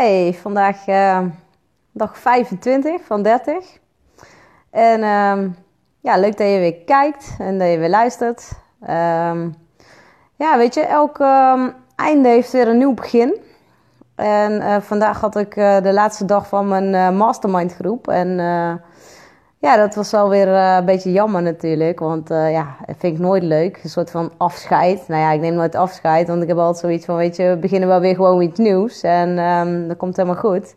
Hey, vandaag uh, dag 25 van 30. En um, ja, leuk dat je weer kijkt en dat je weer luistert. Um, ja, weet je, elk um, einde heeft weer een nieuw begin. En uh, vandaag had ik uh, de laatste dag van mijn mastermind groep. En ja, dat was wel weer een beetje jammer natuurlijk. Want ja, dat vind ik nooit leuk. Een soort van afscheid. Nou ja, ik neem nooit afscheid. Want ik heb altijd zoiets van, weet je, we beginnen wel weer gewoon iets nieuws. En dat komt helemaal goed.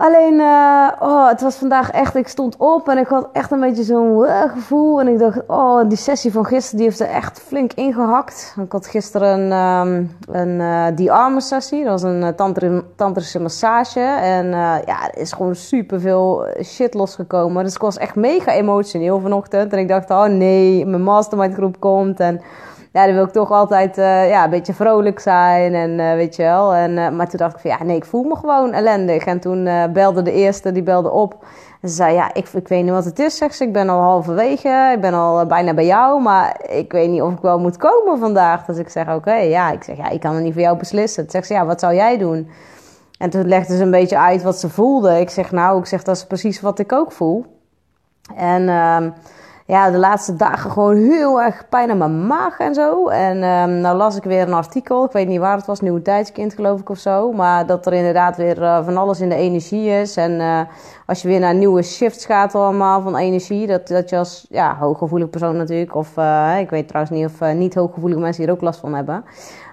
Alleen, uh, oh, het was vandaag echt, ik stond op en ik had echt een beetje zo'n uh, gevoel. En ik dacht, oh, die sessie van gisteren, die heeft er echt flink ingehakt. Ik had gisteren um, een uh, die armen sessie, dat was een tantri tantrische massage. En ja, er is gewoon super veel shit losgekomen. Dus ik was echt mega emotioneel vanochtend. En ik dacht, oh nee, mijn mastermind groep komt en ja, dan wil ik toch altijd uh, ja, een beetje vrolijk zijn en uh, weet je wel. En, uh, maar toen dacht ik van ja, nee, ik voel me gewoon ellendig. En toen belde de eerste, die belde op. En ze zei ja, ik, ik weet niet wat het is, zegt ze. Ik ben al halverwege, ik ben al bijna bij jou, maar ik weet niet of ik wel moet komen vandaag. Dus ik zeg oké, ja. Ik zeg ja, ik kan het niet voor jou beslissen. Toen zegt ze ja, wat zou jij doen? En toen legde ze een beetje uit wat ze voelde. Ik zeg nou, ik zeg dat is precies wat ik ook voel. En... Ja, de laatste dagen gewoon heel erg pijn aan mijn maag en zo. En um, nou las ik weer een artikel, ik weet niet waar het was, Nieuwe Tijdskind geloof ik of zo. Maar dat er inderdaad weer uh, van alles in de energie is. En uh, als je weer naar nieuwe shifts gaat allemaal van energie, dat, dat je als ja, hooggevoelig persoon natuurlijk, of uh, ik weet trouwens niet of niet hooggevoelige mensen hier ook last van hebben.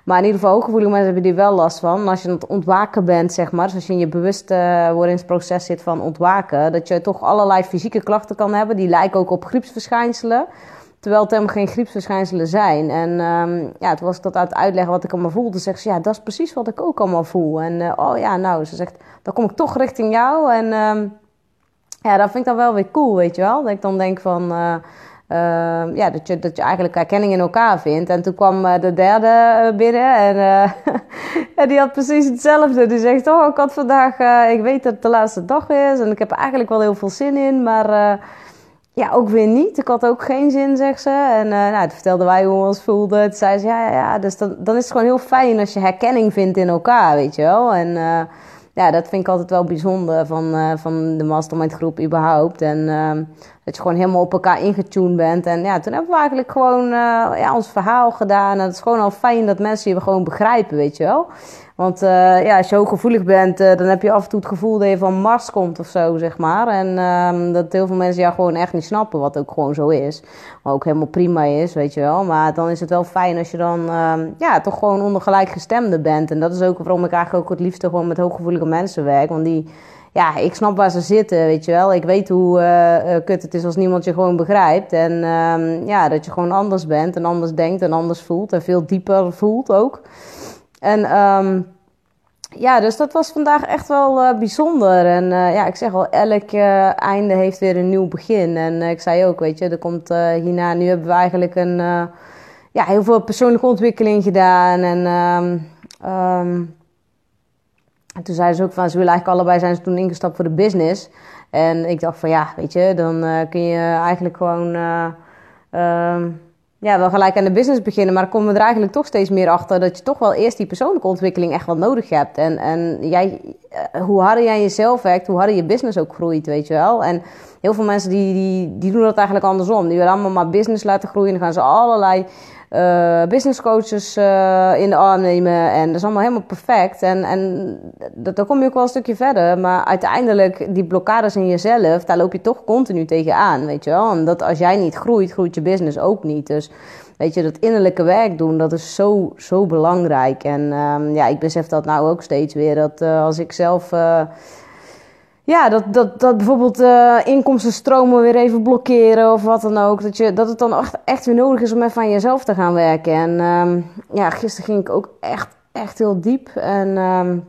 Maar in ieder geval, hooggevoelige mensen hebben die wel last van. Als je aan het ontwaken bent, zeg maar, dus als je in je bewustwordingsproces zit van ontwaken, dat je toch allerlei fysieke klachten kan hebben. Die lijken ook op griepsverschijnselen. Terwijl het helemaal geen griepsverschijnselen zijn. En um, ja, toen was ik dat uit uitleggen wat ik allemaal voelde. Zegt ze, ja, dat is precies wat ik ook allemaal voel. En uh, oh ja, nou, ze zegt, dan kom ik toch richting jou. En um, ja, dat vind ik dan wel weer cool, weet je wel. Dat ik dan denk van... Uh, ja, dat, je, dat je eigenlijk herkenning in elkaar vindt. En toen kwam uh, de derde uh, binnen en, en die had precies hetzelfde. Die zegt, oh, ik had vandaag, ik weet dat het de laatste dag is en ik heb eigenlijk wel heel veel zin in, maar ja, ook weer niet. Ik had ook geen zin, zegt ze. En nou, toen vertelden wij hoe we ons voelden. Toen zei ze, ja, ja, ja. Dus dan, dan is het gewoon heel fijn als je herkenning vindt in elkaar, weet je wel. En ja, dat vind ik altijd wel bijzonder van, uh, van de mastermind groep überhaupt. En uh, dat je gewoon helemaal op elkaar ingetuned bent. En ja, toen hebben we eigenlijk gewoon uh, ja, ons verhaal gedaan. En het is gewoon al fijn dat mensen je gewoon begrijpen, weet je wel. Want uh, ja, als je hooggevoelig bent, uh, dan heb je af en toe het gevoel dat je van Mars komt of zo, zeg maar. En uh, dat heel veel mensen jou gewoon echt niet snappen, wat ook gewoon zo is. Maar ook helemaal prima is, weet je wel. Maar dan is het wel fijn als je dan ehm, ja, toch gewoon onder gelijkgestemde bent. En dat is ook waarom ik eigenlijk ook het liefste gewoon met hooggevoelige mensen werk. Want die, ja, ik snap waar ze zitten, weet je wel. Ik weet hoe uh, kut het is als niemand je gewoon begrijpt. En uh, ja, dat je gewoon anders bent en anders denkt en anders voelt. En veel dieper voelt ook. En um, ja, dus dat was vandaag echt wel uh, bijzonder. En ja, ik zeg al, elk einde heeft weer een nieuw begin. En ik zei ook, weet je, er komt hierna, nu hebben we eigenlijk een, ja, heel veel persoonlijke ontwikkeling gedaan. En, um, en toen zeiden ze ook van, ze willen eigenlijk allebei zijn ze toen ingestapt voor de business. En ik dacht van, ja, weet je, dan kun je eigenlijk gewoon... Um, ja, wel gelijk aan de business beginnen. Maar dan komen we er eigenlijk toch steeds meer achter dat je toch wel eerst die persoonlijke ontwikkeling echt wel nodig hebt. En, en jij, eh, hoe harder jij jezelf werkt, hoe harder je business ook groeit, weet je wel. En heel veel mensen die, die, die doen dat eigenlijk andersom. Die willen allemaal maar business laten groeien. Dan gaan ze allerlei uh, business coaches uh, in de arm nemen. En dat is allemaal helemaal perfect. En, en dan kom je ook wel een stukje verder. Maar uiteindelijk, die blokkades in jezelf, daar loop je toch continu tegenaan, weet je wel. En dat als jij niet groeit, groeit je business ook niet. Dus weet je, dat innerlijke werk doen, dat is zo, zo belangrijk. En um, ja, ik besef dat nou ook steeds weer. Dat uh, als ik zelf ja, dat, dat, dat bijvoorbeeld uh, inkomstenstromen weer even blokkeren of wat dan ook. Dat, je, dat het dan echt, weer nodig is om even aan jezelf te gaan werken. En um, ja, gisteren ging ik ook echt, echt heel diep. En um,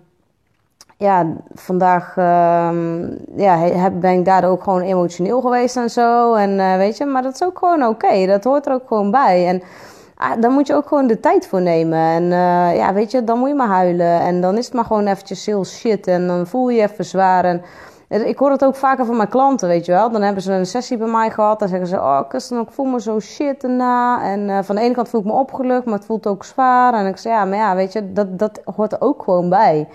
ja, vandaag um, ja, ben ik daardoor ook gewoon emotioneel geweest en zo. En uh, weet je, maar dat is ook gewoon oké. Dat hoort er ook gewoon bij. En ah, daar moet je ook gewoon de tijd voor nemen. En uh, ja, weet je, dan moet je maar huilen. En dan is het maar gewoon eventjes heel shit. En dan voel je je even zwaar. En ik hoor het ook vaker van mijn klanten, weet je wel. Dan hebben ze een sessie bij mij gehad. Dan zeggen ze, oh Kirsten, ik voel me zo shit erna. En uh, van de ene kant voel ik me opgelucht, maar het voelt ook zwaar. En ik zeg, ja, maar ja, weet je, dat, dat hoort er ook gewoon bij.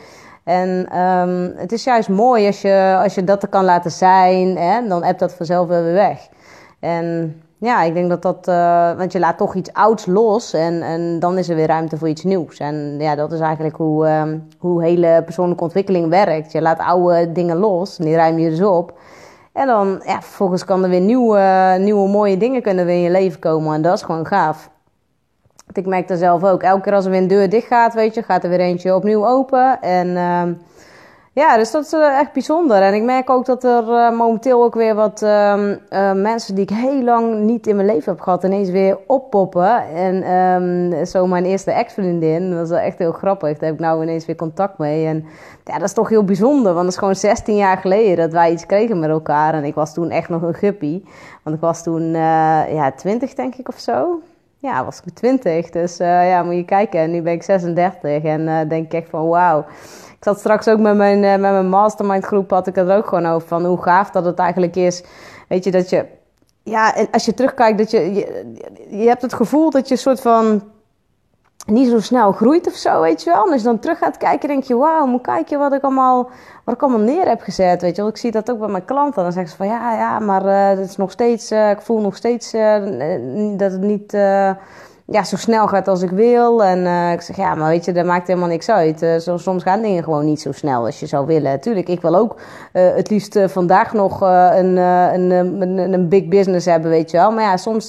En ehm, het is juist mooi als je, als je dat er kan laten zijn, hè, dan hebt dat vanzelf weer weg. En ja, ik denk dat dat, uh, want je laat toch iets ouds los en, en dan is er weer ruimte voor iets nieuws. En ja, dat is eigenlijk hoe, uh, hoe hele persoonlijke ontwikkeling werkt. Je laat oude dingen los en die ruim je dus op. En dan, ja, vervolgens kan er weer nieuwe, nieuwe mooie dingen kunnen in je leven komen en dat is gewoon gaaf. Ik merk er zelf ook. Elke keer als er weer een deur dicht gaat, weet je, gaat er weer eentje opnieuw open. En uh, ja, dus dat is uh, echt bijzonder. En ik merk ook dat er uh, momenteel ook weer wat uh, mensen die ik heel lang niet in mijn leven heb gehad, ineens weer oppoppen. En ehm, zo mijn eerste ex-vriendin, dat was wel echt heel grappig. Daar heb ik nou ineens weer contact mee. En ja, dat is toch heel bijzonder, want het is gewoon 16 jaar geleden dat wij iets kregen met elkaar. En ik was toen echt nog een guppy. Want ik was toen eh, ja, 20 denk ik of zo ja, was ik 20. Dus ja, moet je kijken. En nu ben ik 36 en denk ik echt van wauw. Ik zat straks ook met mijn, uh, met mijn mastermind groep, had ik het ook gewoon over van hoe gaaf dat het eigenlijk is. Weet je, dat je, ja, en als je terugkijkt, dat je, je, hebt het gevoel dat je een soort van niet zo snel groeit of zo, weet je wel. En als je dan terug gaat kijken, denk je, wauw, moet kijken wat ik allemaal, wat ik allemaal neer heb gezet, weet je wel. Ik zie dat ook bij mijn klanten. Dan zeggen ze van, ja, ja, maar uh, het is nog steeds, uh, ik voel nog steeds dat het niet ja, zo snel gaat als ik wil. En ik zeg, ja, maar weet je, dat maakt helemaal niks uit. soms gaan dingen gewoon niet zo snel als je zou willen. Tuurlijk, ik wil ook het liefst vandaag nog een, een, een, een, big business hebben, weet je wel. Maar ja, soms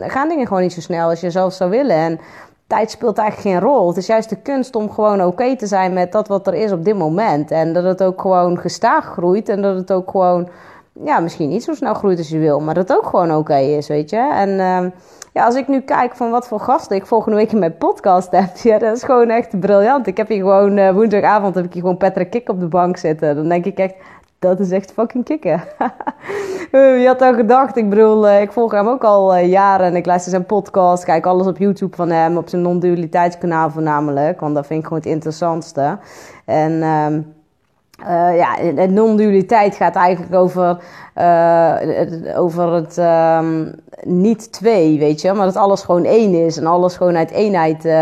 gaan dingen gewoon niet zo snel als je zelf zou willen. En tijd speelt eigenlijk geen rol. Het is juist de kunst om gewoon oké te zijn met dat wat er is op dit moment. En dat het ook gewoon gestaag groeit. En dat het ook gewoon, ja, misschien niet zo snel groeit als je wil. Maar dat ook gewoon oké is, weet je. En uh, ja, als ik nu kijk van wat voor gasten ik volgende week in mijn podcast heb. Ja, dat is gewoon echt briljant. Ik heb hier gewoon, uh, woensdagavond heb ik hier gewoon Patrick Kik op de bank zitten. Dan denk ik echt, dat is echt fucking kicken. Je had al gedacht, ik bedoel, eh, ik volg hem ook al eh, jaren en ik luister zijn podcast, kijk alles op YouTube van hem, op zijn non-dualiteitskanaal voornamelijk, want dat vind ik gewoon het interessantste. En uh, uh, ja, non-dualiteit gaat eigenlijk over, uh, over het um, niet twee, weet je, maar dat alles gewoon één is en alles gewoon uit eenheid, uh,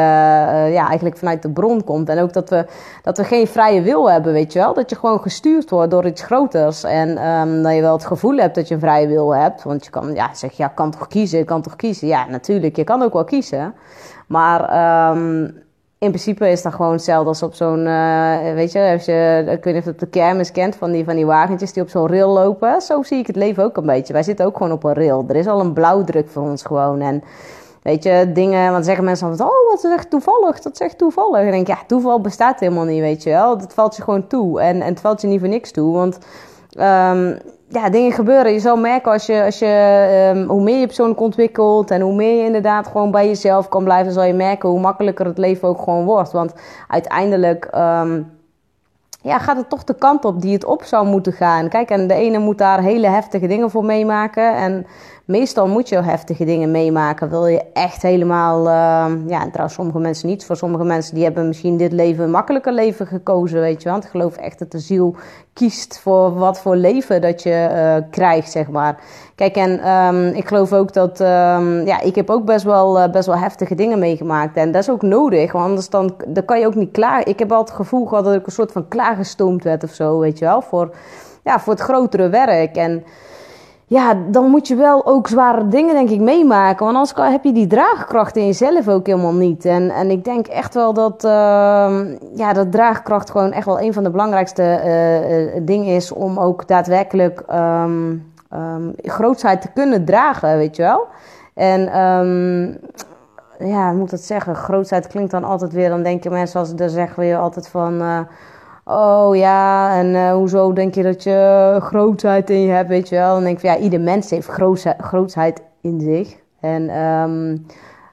ja, eigenlijk vanuit de bron komt. En ook dat we, dat we geen vrije wil hebben, weet je wel, dat je gewoon gestuurd wordt door iets groters en um, dat je wel het gevoel hebt dat je een vrije wil hebt, want je kan, ja, zeg, ja, kan toch kiezen, kan toch kiezen. Ja, natuurlijk, je kan ook wel kiezen, maar um, in principe is dat gewoon hetzelfde als op zo'n, uh, weet je, als je, ik weet niet of je het op de kermis kent, van die, van die wagentjes die op zo'n rail lopen. Zo zie ik het leven ook een beetje. Wij zitten ook gewoon op een rail. Er is al een blauwdruk voor ons gewoon. En weet je, dingen, want zeggen mensen altijd, oh, wat is echt toevallig, dat is echt toevallig. En ik denk, ja, toeval bestaat helemaal niet, weet je wel. Het valt je gewoon toe. En, en het valt je niet voor niks toe, want... Um, ja, dingen gebeuren. Je zal merken als je, als je um, hoe meer je persoonlijk ontwikkelt en hoe meer je inderdaad gewoon bij jezelf kan blijven, zal je merken hoe makkelijker het leven ook gewoon wordt. Want uiteindelijk um, ja, gaat het toch de kant op die het op zou moeten gaan. Kijk, en de ene moet daar hele heftige dingen voor meemaken. En meestal moet je heftige dingen meemaken. Wil je echt helemaal, uh, ja, trouwens sommige mensen niet. Voor sommige mensen die hebben misschien dit leven een makkelijker leven gekozen, weet je. Want ik geloof echt dat de ziel kiest voor wat voor leven dat je uh, krijgt, zeg maar. Kijk, en um, ik geloof ook dat, um, ja, ik heb ook best wel, uh, best wel heftige dingen meegemaakt. En dat is ook nodig, want anders dan, dan kan je ook niet klaar. Ik heb al het gevoel gehad dat ik een soort van klaargestoomd werd of zo, weet je wel. Voor, ja, voor het grotere werk. En ja, dan moet je wel ook zware dingen, denk ik, meemaken. Want anders heb je die draagkracht in jezelf ook helemaal niet. En, en ik denk echt wel dat, uh, ja, dat draagkracht gewoon echt wel een van de belangrijkste uh, dingen is om ook daadwerkelijk um, um, grootsheid te kunnen dragen, weet je wel. En um, ja, moet dat zeggen? Grootsheid klinkt dan altijd weer, dan denken mensen als dan zeggen we altijd van. Uh, oh ja, en uh, hoezo denk je dat je grootheid in je hebt, weet je wel? Dan denk ik van ja, ieder mens heeft grootheid in zich. En um,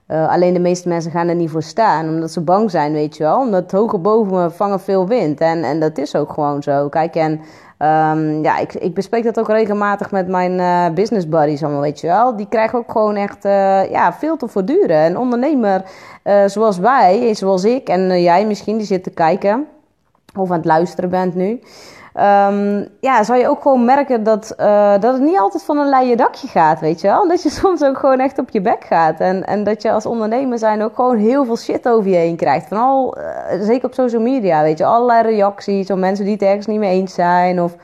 uh, alleen de meeste mensen gaan er niet voor staan, omdat ze bang zijn, weet je wel. Omdat hoger boven me vangen veel wind. En, en dat is ook gewoon zo. Kijk, en um, ja, ik, ik bespreek dat ook regelmatig met mijn uh, business buddies allemaal, weet je wel. Die krijgen ook gewoon echt ja, veel te voortduren. Een ondernemer zoals wij, zoals ik en jij misschien, die zit te kijken of aan het luisteren bent nu. Um, ja, zal je ook gewoon merken dat, uh, dat het niet altijd van een leien dakje gaat, weet je wel. Dat je soms ook gewoon echt op je bek gaat. En, en dat je als ondernemer zijn ook gewoon heel veel shit over je heen krijgt. Vooral, uh, zeker op social media, weet je. Allerlei reacties van mensen die het ergens niet mee eens zijn. Of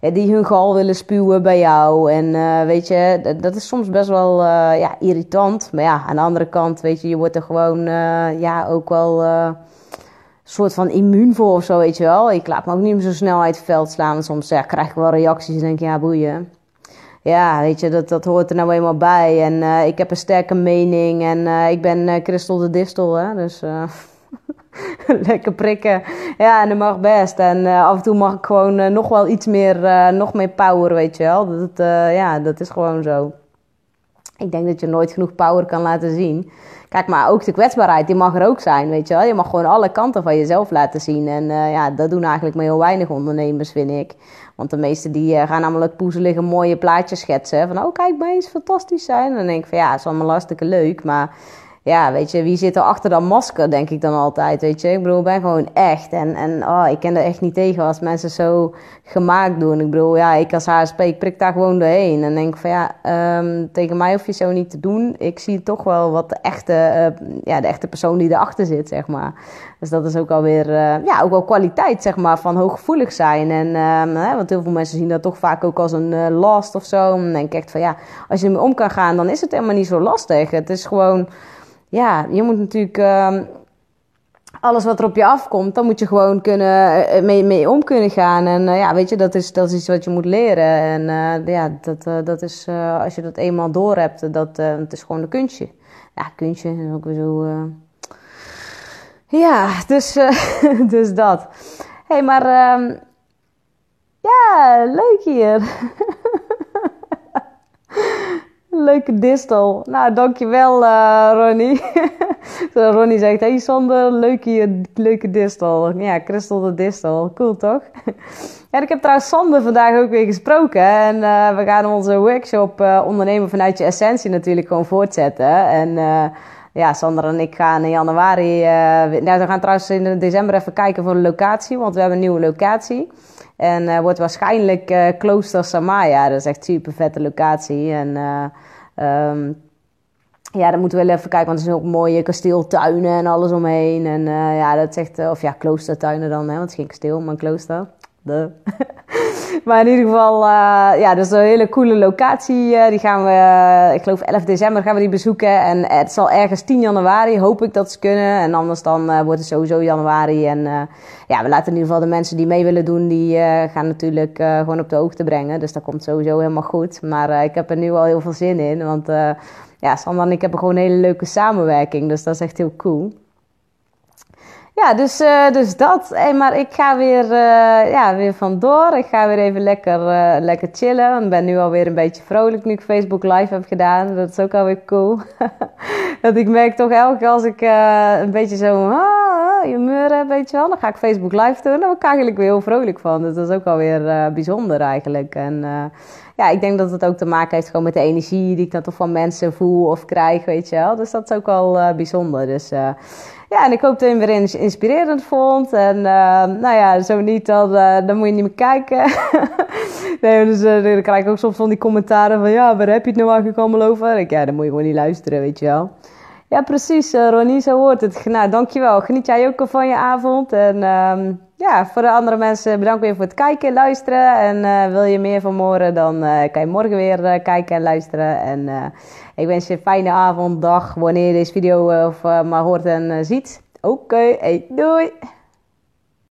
die hun gal willen spuwen bij jou. En weet je, dat, dat, is soms best wel ja, irritant. Maar ja, aan de andere kant, weet je, je wordt er gewoon ja, ook wel soort van immuun voor of zo, weet je wel. Ik laat me ook niet zo snel uit het veld slaan. Soms ja, krijg ik wel reacties en denk ja, boeien. Ja, weet je, dat, dat hoort er nou eenmaal bij. En uh, ik heb een sterke mening en uh, ik ben uh, Christel de Distel, hè. Dus lekker prikken. Ja, en dat mag best. En af en toe mag ik gewoon nog wel iets meer, nog meer power, weet je wel. Dat, ja, dat is gewoon zo. Ik denk dat je nooit genoeg power kan laten zien. Kijk, maar ook de kwetsbaarheid, die mag er ook zijn, weet je wel. Je mag gewoon alle kanten van jezelf laten zien. En uh, ja, dat doen eigenlijk maar heel weinig ondernemers, vind ik. Want de meesten die uh, gaan het poezelige mooie plaatjes schetsen. Van, oh kijk, maar eens fantastisch zijn. En dan denk ik van, ja, is allemaal hartstikke leuk. Maar ja, weet je, wie zit er achter dat masker, denk ik dan altijd, weet je. Ik bedoel, ik ben gewoon echt. En, en oh, ik ken er echt niet tegen als mensen zo gemaakt doen. Ik bedoel, ja, ik als HSP, ik prik daar gewoon doorheen. En denk van, ja, um, tegen mij hoef je zo niet te doen. Ik zie toch wel wat de echte, uh, ja, de echte persoon die erachter zit, zeg maar. Dus dat is ook alweer, uh, ja, ook wel kwaliteit, zeg maar, van hooggevoelig zijn. En, uh, hè, want heel veel mensen zien dat toch vaak ook als een uh, last of zo. En denk ik echt van, ja, als je ermee om kan gaan, dan is het helemaal niet zo lastig. Het is gewoon ja, je moet natuurlijk uh, alles wat er op je afkomt, dan moet je gewoon kunnen, uh, mee, mee om kunnen gaan. En uh, ja, weet je, dat is, dat is iets wat je moet leren. En ja, dat, dat is, als je dat eenmaal door hebt, dat het is gewoon een kunstje. Ja, kunstje is ook weer zo. Ja, dus, dus dat. Hey, maar ehm, ja, leuk hier. Leuke distel. Nou, dankjewel uh, Ronnie. Ronnie zegt, hey Sander, leuke, leuke distel. Ja, Christel de distel. Cool toch? ja, ik heb trouwens Sander vandaag ook weer gesproken. En uh, we gaan onze workshop uh, ondernemen vanuit je essentie natuurlijk gewoon voortzetten. En ja, Sander en ik gaan in januari... nou, we gaan trouwens in december even kijken voor de locatie. Want we hebben een nieuwe locatie. En uh, wordt waarschijnlijk uh, Klooster Samaya. Dat is echt super vette locatie. En um, ja, dan moeten we wel even kijken, want er zijn ook mooie kasteeltuinen en alles omheen. En ja, dat is echt, of ja, kloostertuinen dan, hè, want het is geen kasteel, maar een klooster. Maar in ieder geval, uh, ja, dat is een hele coole locatie. Uh, die gaan we, ik geloof 11 december gaan we die bezoeken. En het zal ergens 10 januari, hoop ik dat ze kunnen. En anders dan wordt het sowieso januari. En ja, we laten in ieder geval de mensen die mee willen doen, die gaan natuurlijk gewoon op de hoogte brengen. Dus dat komt sowieso helemaal goed. Maar ik heb er nu al heel veel zin in, want ja, Sander en ik hebben gewoon een hele leuke samenwerking. Dus dat is echt heel cool. Ja, dus, uh, dus dat. Maar ik ga weer, uh, ja, weer vandoor. Ik ga weer even lekker, uh, lekker chillen. Ik ben nu alweer een beetje vrolijk nu ik Facebook Live heb gedaan. Dat is ook alweer cool. dat ik merk toch elke keer als ik een beetje zo... Ah, ah, je meuren, weet je wel. Dan ga ik Facebook Live doen. Daar word ik eigenlijk weer heel vrolijk van. Dus dat is ook alweer bijzonder eigenlijk. En ja, ik denk dat het ook te maken heeft gewoon met de energie die ik dan toch van mensen voel of krijg, weet je wel. Dus dat is ook wel bijzonder. Dus ja, en ik hoop dat je hem weer inspirerend vond. En uh, nou ja, zo niet, dan, uh, dan moet je niet meer kijken. nee, dus uh, dan krijg ik ook soms van die commentaren van... Ja, waar heb je het nou eigenlijk allemaal over? Ik, ja, dan moet je gewoon niet luisteren, weet je wel. Ja, precies, Ronnie, zo hoort het. Nou, dankjewel. Geniet jij ook van je avond. En ehm, ja, voor de andere mensen bedankt weer voor het kijken en luisteren. En wil je meer van morgen, dan kan je morgen weer kijken en luisteren. En ik wens je een fijne avond, dag, wanneer je deze video of, maar hoort en ziet. Oké, hey, doei!